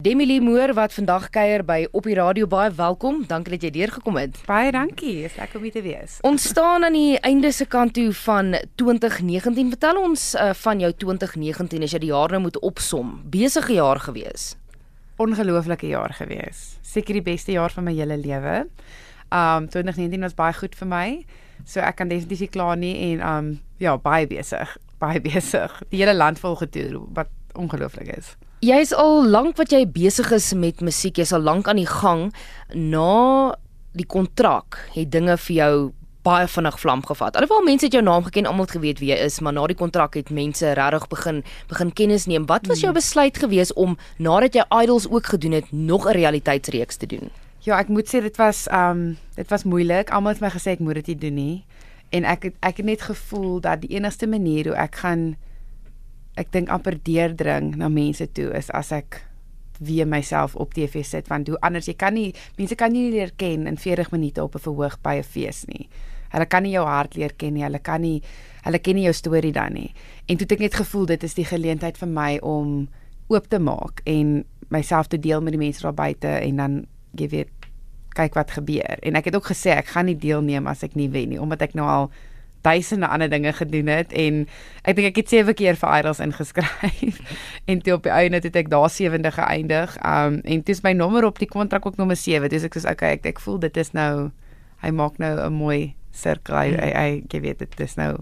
Demilie Moore wat vandag kuier by op die radio baie welkom. Dankie dat jy deurgekom het. Baie dankie. Is lekker om hier te wees. Ons staan aan die einde se kant toe van 2019. Vertel ons uh, van jou 2019 as jy die jaar nou moet opsom. Besige jaar gewees. Ongelooflike jaar gewees. Seker die beste jaar van my hele lewe. Um 2019 was baie goed vir my. So ek kan definitief nie kla nie en um ja, baie besig. Baie besig. Die hele land vol getoer wat ongelooflik is. Jy is al lank wat jy besig is met musiek. Jy's al lank aan die gang. Na die kontrak het dinge vir jou baie vinnig vlam gevat. Alhoewel mense het jou naam geken, almal het geweet wie jy is, maar na die kontrak het mense regtig begin begin kennis neem. Wat was jou hmm. besluit geweest om nadat jy Idols ook gedoen het, nog 'n realiteitsreeks te doen? Ja, ek moet sê dit was um dit was moeilik. Almal het my gesê ek moet dit doen nie. En ek het ek het net gevoel dat die enigste manier hoe ek gaan ek dink amper deurdring na mense toe is as ek weer myself op TV sit want hoe anders jy kan nie mense kan nie leer ken in 40 minute op 'n verhoog by 'n fees nie. Hulle kan nie jou hart leer ken nie. Hulle kan nie hulle ken nie jou storie dan nie. En toe het ek net gevoel dit is die geleentheid vir my om oop te maak en myself te deel met die mense daar buite en dan jy weet kyk wat gebeur. En ek het ook gesê ek gaan nie deelneem as ek nie wen nie omdat ek nou al duisende ander dinge gedoen het en ek dink ek het sewe keer vir Idols ingeskryf en toe op die einde het ek daar sewende geëindig. Um en dis my nommer op die kontrak ook nommer 7. Dis ek sê okay, ek ek voel dit is nou hy maak nou 'n mooi sirkel. Hy hy, hy gee weet dit is nou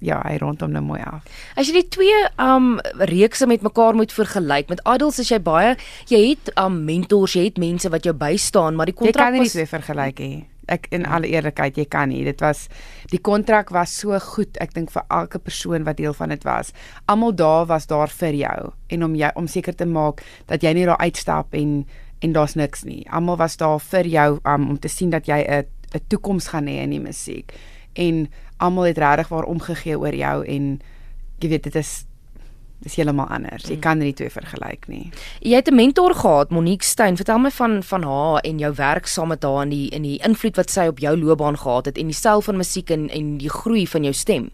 ja, hy rondom nou mooi af. As jy die twee um reekse met mekaar moet vergelyk, met Idols is jy baie jy het um mentors, jy het mense wat jou bystaan, maar die kontrak was Jy kan nie twee vergelyk nie ek in alle eerlikheid jy kan nie. Dit was die kontrak was so goed, ek dink vir elke persoon wat deel van dit was. Almal daar was daar vir jou en om jy om seker te maak dat jy nie daar uitstap en en daar's niks nie. Almal was daar vir jou um, om te sien dat jy 'n 'n toekoms gaan hê in die musiek. En almal het regtig waar omgegee oor jou en jy weet dit is dis heeltemal anders. Jy mm. kan nie twee vergelyk nie. Jy het 'n mentor gehad, Monique Steyn. Vertel my van van haar en jou werk saam met haar en die in die invloed wat sy op jou loopbaan gehad het en die styl van musiek en en die groei van jou stem.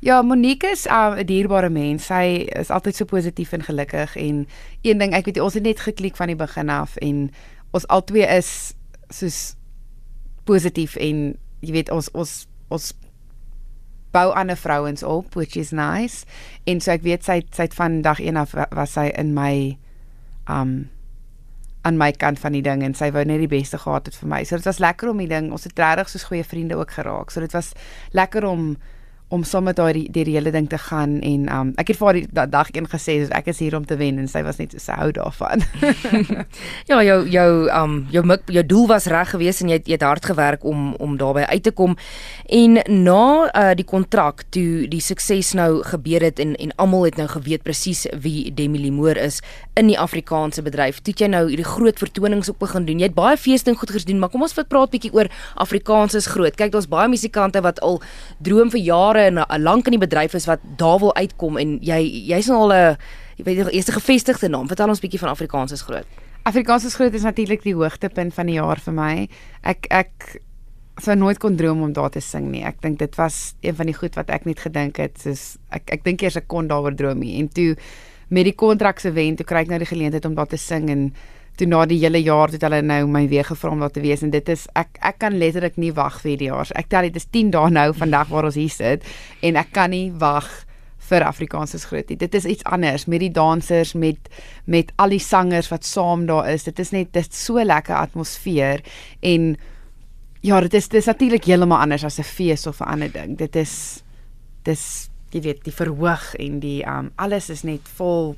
Ja, Monique is um, 'n uh, dierbare mens. Sy is altyd so positief en gelukkig en een ding, ek weet ons het net geklik van die begin af en ons albei is soos positief en jy weet ons ons ons bou ander vrouens op which is nice en so ek weet sy sy het van dag 1 af was sy in my um aan my kant van die ding en sy wou net die beste gehad het vir my. So dit was lekker om die ding. Ons het regtig soos goeie vriende ook geraak. So dit was lekker om om sommer daai die, die hele ding te gaan en um ek het vir haar die dag een gesê so ek is hier om te wen en sy was net so hou daarvan. ja, jou jou um jou mik, jou doel was reg geweest en jy het, jy het hard gewerk om om daarbey uit te kom. En na uh, die kontrak toe die sukses nou gebeur het en en almal het nou geweet presies wie Demi Limoor is in die Afrikaanse bedryf. Toe jy nou hierdie groot vertonings op begin doen. Jy het baie feesting goed gedoen, maar kom ons vat praat bietjie oor Afrikaans is groot. Kyk, daar's baie musikante wat al droom vir jare en 'n lank in die bedryf is wat daar wil uitkom en jy jy's nou al 'n jy weet jy is 'n gevestigde naam. Vertel ons bietjie van Afrikaans is groot. Afrikaans is groot is natuurlik die hoogtepunt van die jaar vir my. Ek ek sou nooit kon droom om daar te sing nie. Ek dink dit was een van die goed wat ek net gedink het, soos ek ek dink eers ek kon daaroor droom nie. En toe met die kontrak se wen, toe kry ek nou die geleentheid om daar te sing en toe na die hele jaar het hulle nou my weer gevra om daar te wees en dit is ek ek kan letterlik nie wag vir die jaar. Ek tel dit is 10 dae nou vandag waar ons hier sit en ek kan nie wag vir Afrikaans is groot. Dit is iets anders met die dansers met met al die sangers wat saam daar is. Dit is net dit is so lekker atmosfeer en ja, dit is dis natuurlik heeltemal anders as 'n fees of 'n ander ding. Dit is dis jy weet die verhoog en die um alles is net vol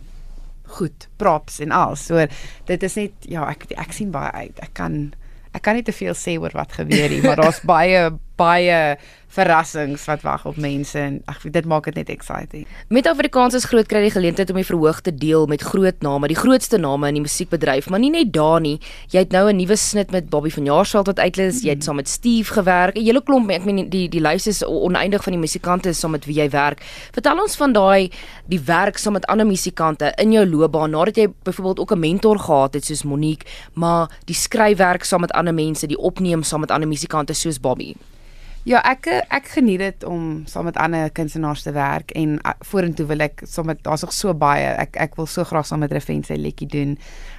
goed, props en al. So dit is net ja, ek ek sien baie uit. Ek kan ek kan nie te veel sê oor wat gebeur nie, maar daar's baie baie verrassings wat wag op mense en ag dit maak dit net exciting. Met Afrikaans is groot kry die geleentheid om die verhoog te deel met groot name, die grootste name in die musiekbedryf, maar nie net daar nie. Jy het nou 'n nuwe snit met Bobby van Jaarsveld wat uitlees. Jy het saam met Steve gewerk. 'n Hele klomp, ek meen die die lys is oneindig van die musikante saam met wie jy werk. Vertel ons van daai die werk saam met ander musikante in jou loopbaan nadat jy byvoorbeeld ook 'n mentor gehad het soos Monique, maar die skryfwerk saam met ander mense, die opneem saam met ander musikante soos Bobby. Ja, ek ek geniet dit om saam met ander kunstenaars te werk en vorentoe wil ek saam met daar's nog so baie. Ek ek wil so graag saam met Refense liedjie doen,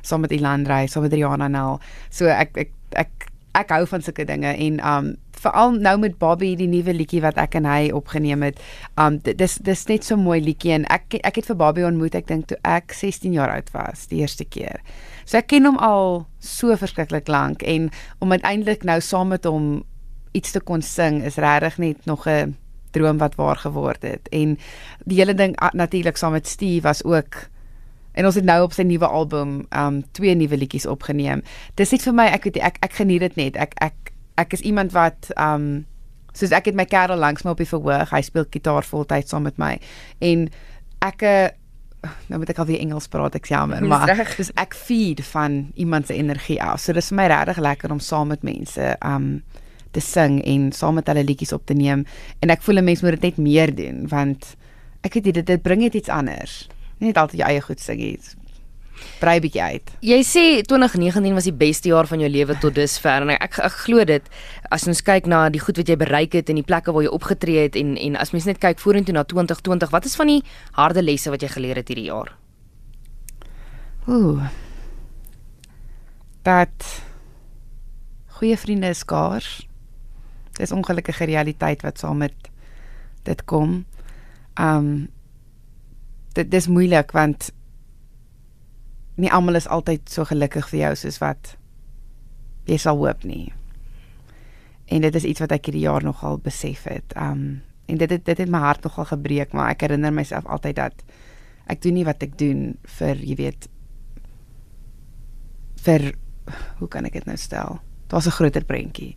saam met Ilandrey, saam met Rihanna Nel. So ek ek ek ek hou van sulke dinge en um veral nou met Bobby die nuwe liedjie wat ek en hy opgeneem het. Um dis dis net so mooi liedjie en ek ek het vir Bobby ontmoet ek dink toe ek 16 jaar oud was die eerste keer. So ek ken hom al so verskriklik lank en om uiteindelik nou saam met hom iets te kon sing is regtig net nog 'n droom wat waar geword het. En die hele ding natuurlik saam met Steve was ook en ons het nou op sy nuwe album um twee nuwe liedjies opgeneem. Dis net vir my ek weet ek ek geniet dit net. Ek ek ek is iemand wat um soos ek het my kerel langs my op die verhoog. Hy speel gitaar voltyd saam met my. En ek eh, nou moet ek al weer Engels praat ek jammer maar dis ek feed van iemand se energie af. So dis vir my regtig lekker om saam met mense um te sing en saam met hulle liedjies op te neem en ek voel 'n mens moet dit net meer doen want ek weet dit dit bring net iets anders. Net altyd jou eie goed sing iets. Brei bietjie uit. Jy sê 2019 was die beste jaar van jou lewe tot dusver en ek ek, ek glo dit as ons kyk na die goed wat jy bereik het en die plekke waar jy opgetree het en en as mens net kyk vorentoe na 2020, wat is van die harde lesse wat jy geleer het hierdie jaar? Ooh. Dat goeie vriende is skaars dis ongelukkige realiteit wat saam met dit kom. Um dit dis moeilik want nie almal is altyd so gelukkig vir jou soos wat jy sal hoop nie. En dit is iets wat ek hierdie jaar nogal besef het. Um en dit het, dit het my hart nogal gebreek, maar ek herinner myself altyd dat ek doen nie wat ek doen vir jy weet vir hoe kan ek dit nou stel? Daar's 'n groter prentjie.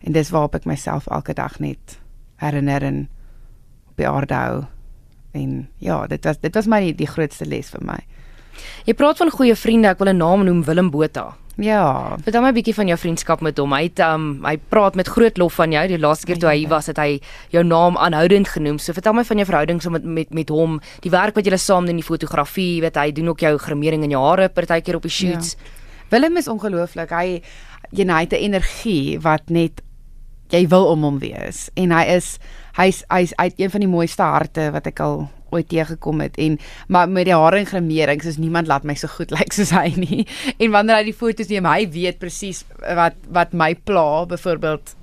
En dis waarop ek myself elke dag net herinner en op die aarde hou. En ja, dit was dit was my die, grootste les vir my. Jy praat van goeie vriende, ek wil 'n naam noem Willem Botha. Ja. Vertel my 'n bietjie van jou vriendskap met hom. Hy het um hy praat met groot lof van jou. Die laaste keer toe hy hier was, het hy jou naam aanhoudend genoem. So vertel my van jou verhouding so met met met hom, die werk wat julle saam doen, die fotografie, weet hy doen ook jou gremering in jou hare partykeer op die shoots. Ja. Willem is ongelooflik. Hy jy nou, hy het 'n energie wat net jy wil om hom wees. En hy is hy's hy's uit een van die mooiste harte wat ek al ooit teëgekom het. En maar met die hare en gremerings is niemand laat my so goed lyk soos hy nie. En wanneer hy die foto's neem hy weet presies wat wat my pla. Byvoorbeeld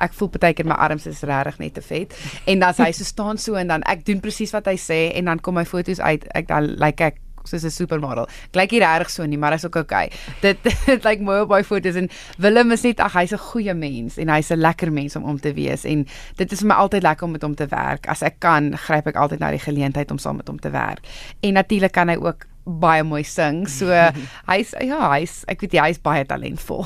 ek voel baie keer my arms is regtig net te vet. En dan hy so staan so en dan ek doen presies wat hy sê en dan kom my foto's uit. Ek dan lyk like ek soos 'n supermodel. Klyk hier reg so nie, maar hy's ook okay. Dit dit lyk mooi op my foto's en Willem is net ag hy's 'n goeie mens en hy's 'n lekker mens om om te wees en dit is vir my altyd lekker om met hom te werk. As ek kan, gryp ek altyd na die geleentheid om saam met hom te werk. En natuurlik kan hy ook baie mooi sing. So hy's ja, hy's ek weet hy's baie talentvol.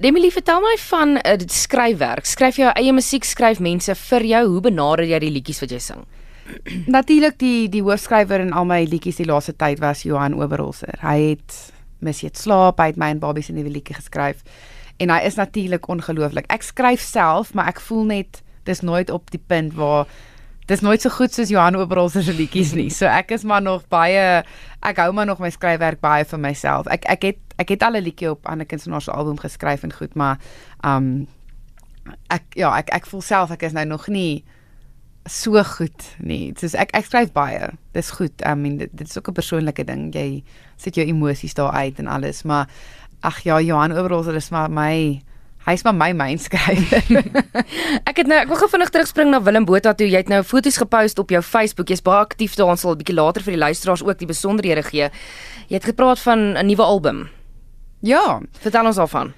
Emily, vertel my van uh, skryfwerk. Skryf jy jou eie musiek, skryf mense vir jou? Hoe benader jy die liedjies wat jy sing? Natuurlik die die hoofskrywer in al my liedjies die laaste tyd was Johan Oberholzer. Hy het Mis jy slaap, hy het my en Bobby se nuwe liedjie geskryf. En hy is natuurlik ongelooflik. Ek skryf self, maar ek voel net dis nooit op die punt waar dis nooit so goed soos Johan Oberholzer se liedjies nie. So ek is maar nog baie ek hou maar nog my skryfwerk baie vir myself. Ek ek het ek het al 'n liedjie op ander kunstenaars se album geskryf en goed, maar um ek ja, ek ek voel self ek is nou nog nie so goed nie. Dis ek ek skryf baie. Dis goed. I mean dit, dit is ook 'n persoonlike ding. Jy sit jou emosies daar uit en alles, maar ag ja, Johan Oberholzer is maar my hy's maar my main skrywer. ek het nou ek wil gou vinnig terugspring na Willem Botha toe. Jy het nou foto's gepost op jou Facebook. Jy's baie aktief daar. Ons sal 'n bietjie later vir die luisteraars ook die besonderhede gee. Jy het gepraat van 'n nuwe album. Ja, vertel ons daarvan.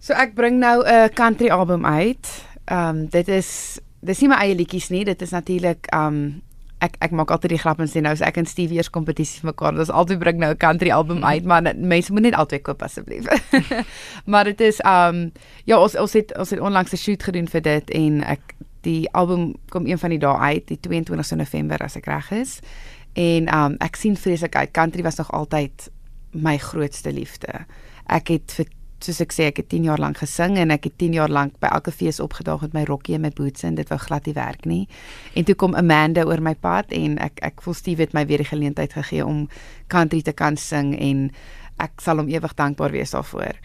So ek bring nou 'n country album uit. Ehm um, dit is dis nie my eie liedjies nie, dit is natuurlik um ek ek maak altyd die grap en sê nou as ek en Stevie eers kompetisie vir mekaar, dis altyd bring nou 'n country album uit, maar mense moet net altyd koop asseblief. maar dit is um ja, ons ons het ons het onlangs 'n shoot gedoen vir dit en ek die album kom een van die dae uit, die 22 November as ek reg is. En um ek sien vreeslik uit. Country was nog altyd my grootste liefde. Ek het vir soos ek sê ek het 10 jaar lank gesing en ek het 10 jaar lank by elke fees opgedaag met my rokkie en my boots en dit wou glad nie werk nie. En toe kom Amanda oor my pad en ek ek voel Steve het my weer die geleentheid gegee om country te kan sing en ek sal hom ewig dankbaar wees daarvoor.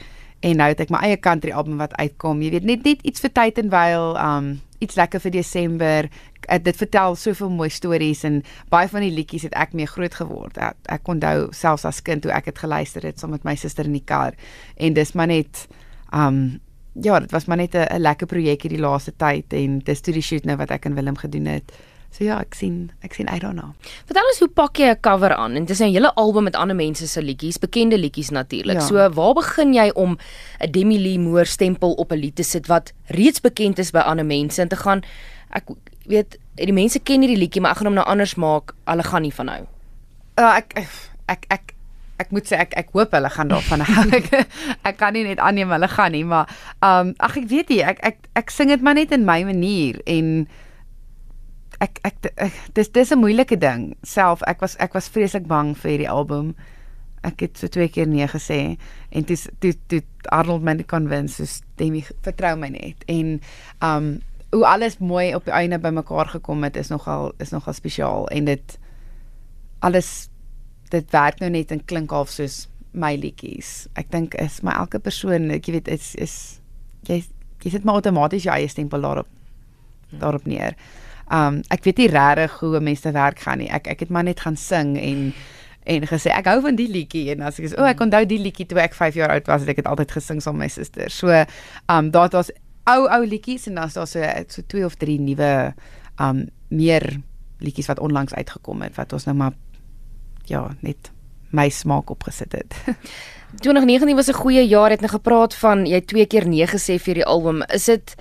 En nou het ek my eie country album wat uitkom. Jy weet net net iets vir tyd en wyl, um iets lekker vir Desember. Uh, dit vertel soveel mooi stories en baie van die liedjies het ek mee groot geword. Ek, ek onthou selfs as kind hoe ek dit geluister het saam met my suster in die kar. En dis maar net um ja, dit was maar net 'n lekker projek hierdie laaste tyd en dis toe die shoot nou wat ek en Willem gedoen het. So ja, ek sien ek sien don't know. Vertel ons hoe pak jy 'n cover aan? En dis 'n hele album met ander mense se liedjies, bekende liedjies natuurlik. Ja. So waar begin jy om 'n Demi Lee Moore stempel op 'n lied te sit wat reeds bekend is by ander mense en te gaan ek weet die mense ken hierdie liedjie, maar ek gaan hom nou anders maak. Hulle gaan nie van hou. Uh, ek ek ek ek moet sê ek ek hoop hulle gaan daarvan hou. ek, ek kan nie net aanneem hulle gaan nie, maar ehm um, ag ek weet nie, ek ek ek sing dit maar net in my manier en ek ek, ek dis dis 'n moeilike ding. Self ek was ek was vreeslik bang vir hierdie album. Ek het so twee keer nee gesê en toe toe toe Arnold my convince soos Demi vertrou my net en um, hoe alles mooi op die einde bymekaar gekom het is nogal is nogal spesiaal en dit alles dit werk nou net en klink half soos my liedjies. Ek dink is my elke persoon, ek weet is is jy jy sit maar outomaties jou eie stempel daarop daarop neer. Um ek weet nie regtig hoe mense werk gaan nie. Ek ek het maar net gaan sing en en gesê ek hou van die liedjie en as ek sê o oh, ek onthou die liedjie toe ek 5 jaar oud was, het ek dit altyd gesing saam met my suster. So um daar was ou ou liedjies en dan is daar so so twee of drie nuwe um meer liedjies wat onlangs uitgekom het wat ons nou maar ja, net my smaak opgesit het. 2019 was 'n goeie jaar. Het nou gepraat van jy twee keer nee gesê vir die album. Is dit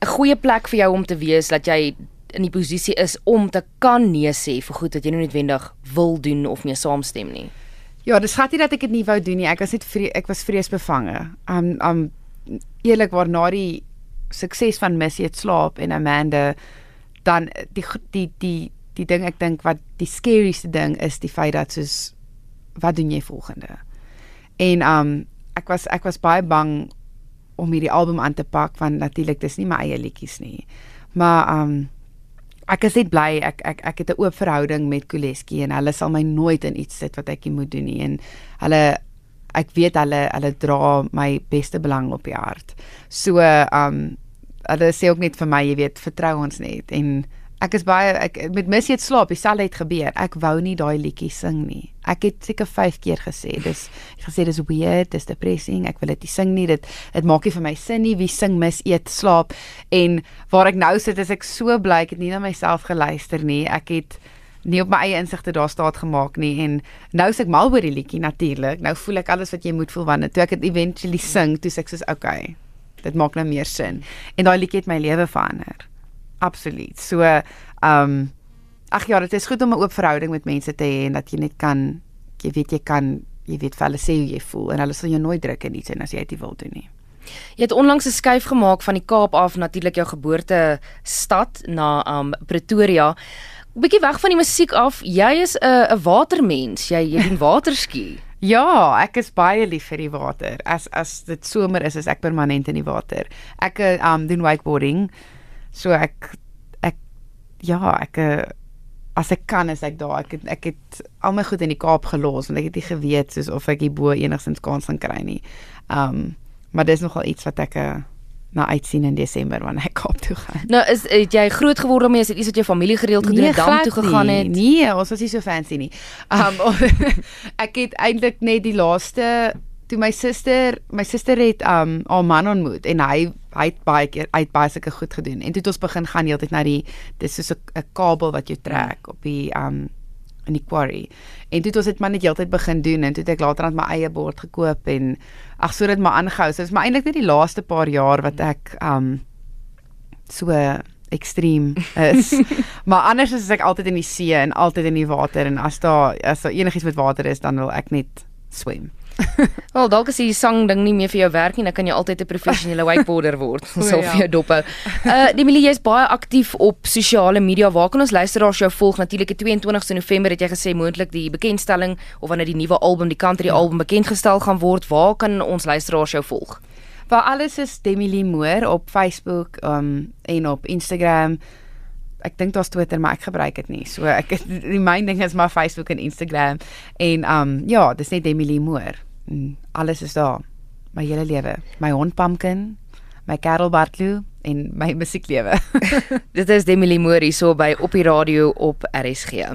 'n goeie plek vir jou om te wees dat jy in die posisie is om te kan nee sê vir goed wat jy nie noodwendig wil doen of mee saamstem nie? Ja, dis glad nie dat ek dit nie wou doen nie. Ek was net vre ek was vreesbevange. Um um eerlikwaar na die sukses van Missy het slaap en Amanda dan die die die die ding ek dink wat die scariest ding is die feit dat soos wat doen jy volgende? En um ek was ek was baie bang om hierdie album aan te pak want natuurlik dis nie my eie liedjies nie. Maar um ek is net bly ek ek ek het 'n oop verhouding met Kuleski en hulle sal my nooit in iets sit wat ek nie moet doen nie en hulle ek weet hulle hulle dra my beste belang op die hart. So um hulle sê ook net vir my, jy weet, vertrou ons net en ek is baie ek met Missy het slaap, dieselfde het gebeur. Ek wou nie daai liedjie sing nie. Ek het seker 5 keer gesê, dis ek gesê dis weird, dis depressing, ek wil dit nie sing nie. Dit dit maak nie vir my sin nie. Wie sing mis eet slaap? En waar ek nou sit is ek so bly ek het nie na myself geluister nie. Ek het nie op my eie insigte daar staat gemaak nie en nou is ek mal oor die liedjie natuurlik. Nou voel ek alles wat jy moet voel wanneer toe ek dit eventually sing, toe sê ek soos okay. Dit maak nou meer sin. En daai liedjie het my lewe verander. Absoluut. So ehm um, ag ja, dit is goed om 'n oop verhouding met mense te hê en dat jy net kan jy weet jy kan jy weet vir hulle sê hoe jy voel en hulle sal jou nooit druk in iets en as jy dit wil doen nie. Jy het onlangs 'n skuif gemaak van die Kaap af natuurlik jou geboortestad na um Pretoria. Bietjie weg van die musiek af. Jy is 'n 'n watermens. Jy jy doen waterski. Ja, ek is baie lief vir die water. As as dit somer is, is ek permanent in die water. Ek um doen wakeboarding. So ek ek ja, ek as ek kan is ek daar. Ek het, ek het al my goed in die Kaap gelos want ek het nie geweet soos of ek hierbo enigsins kans gaan kry nie. Um maar dis nogal iets wat ek na uitsien in Desember wanneer ek Kaap toe gaan. Nou is het jy groot geword daarmee? Is dit iets wat jou familie gereeld gedoen nee, het, dam toe gegaan het? Nee, ons was nie so fancy nie. Um ek het eintlik net die laaste toe my suster, my suster het um haar man ontmoet en hy hy het baie keer uit baie sulke goed gedoen. En toe het ons begin gaan heeltyd na die dis soos 'n kabel wat jou trek op die um in die quarry. En toe het ons dit maar net heeltyd begin doen en toe het ek later aan my eie bord gekoop en ag so dit maar aangehou. So dit is maar eintlik net die laaste paar jaar wat ek um so ekstreem is. maar anders is ek altyd in die see en altyd in die water en as daar as daar enigiets met water is dan wil ek net swem. Wel, dalk as jy sang ding nie meer vir jou werk nie, dan kan jy altyd 'n professionele wakeboarder word. Ons sal ja. vir jou dop hou. Uh, Emilie, jy's baie aktief op sosiale media. Waar kan ons luisteraars jou volg? Natuurlik die 22ste November het jy gesê moontlik die bekendstelling of wanneer die nuwe album, die country album bekendgestel gaan word. Waar kan ons luisteraars jou volg? Waar alles is Demi Moore op Facebook um en op Instagram. Ek dink daar's Twitter, maar ek gebruik dit nie. So ek die myn ding is maar Facebook en Instagram en um ja, dis net Demi Moore. En alles is daar. my hele lewe. My hond Pumpkin, my Karel Bartloo en my musieklewe. Dit is Demi Limori so by op die radio op RSG.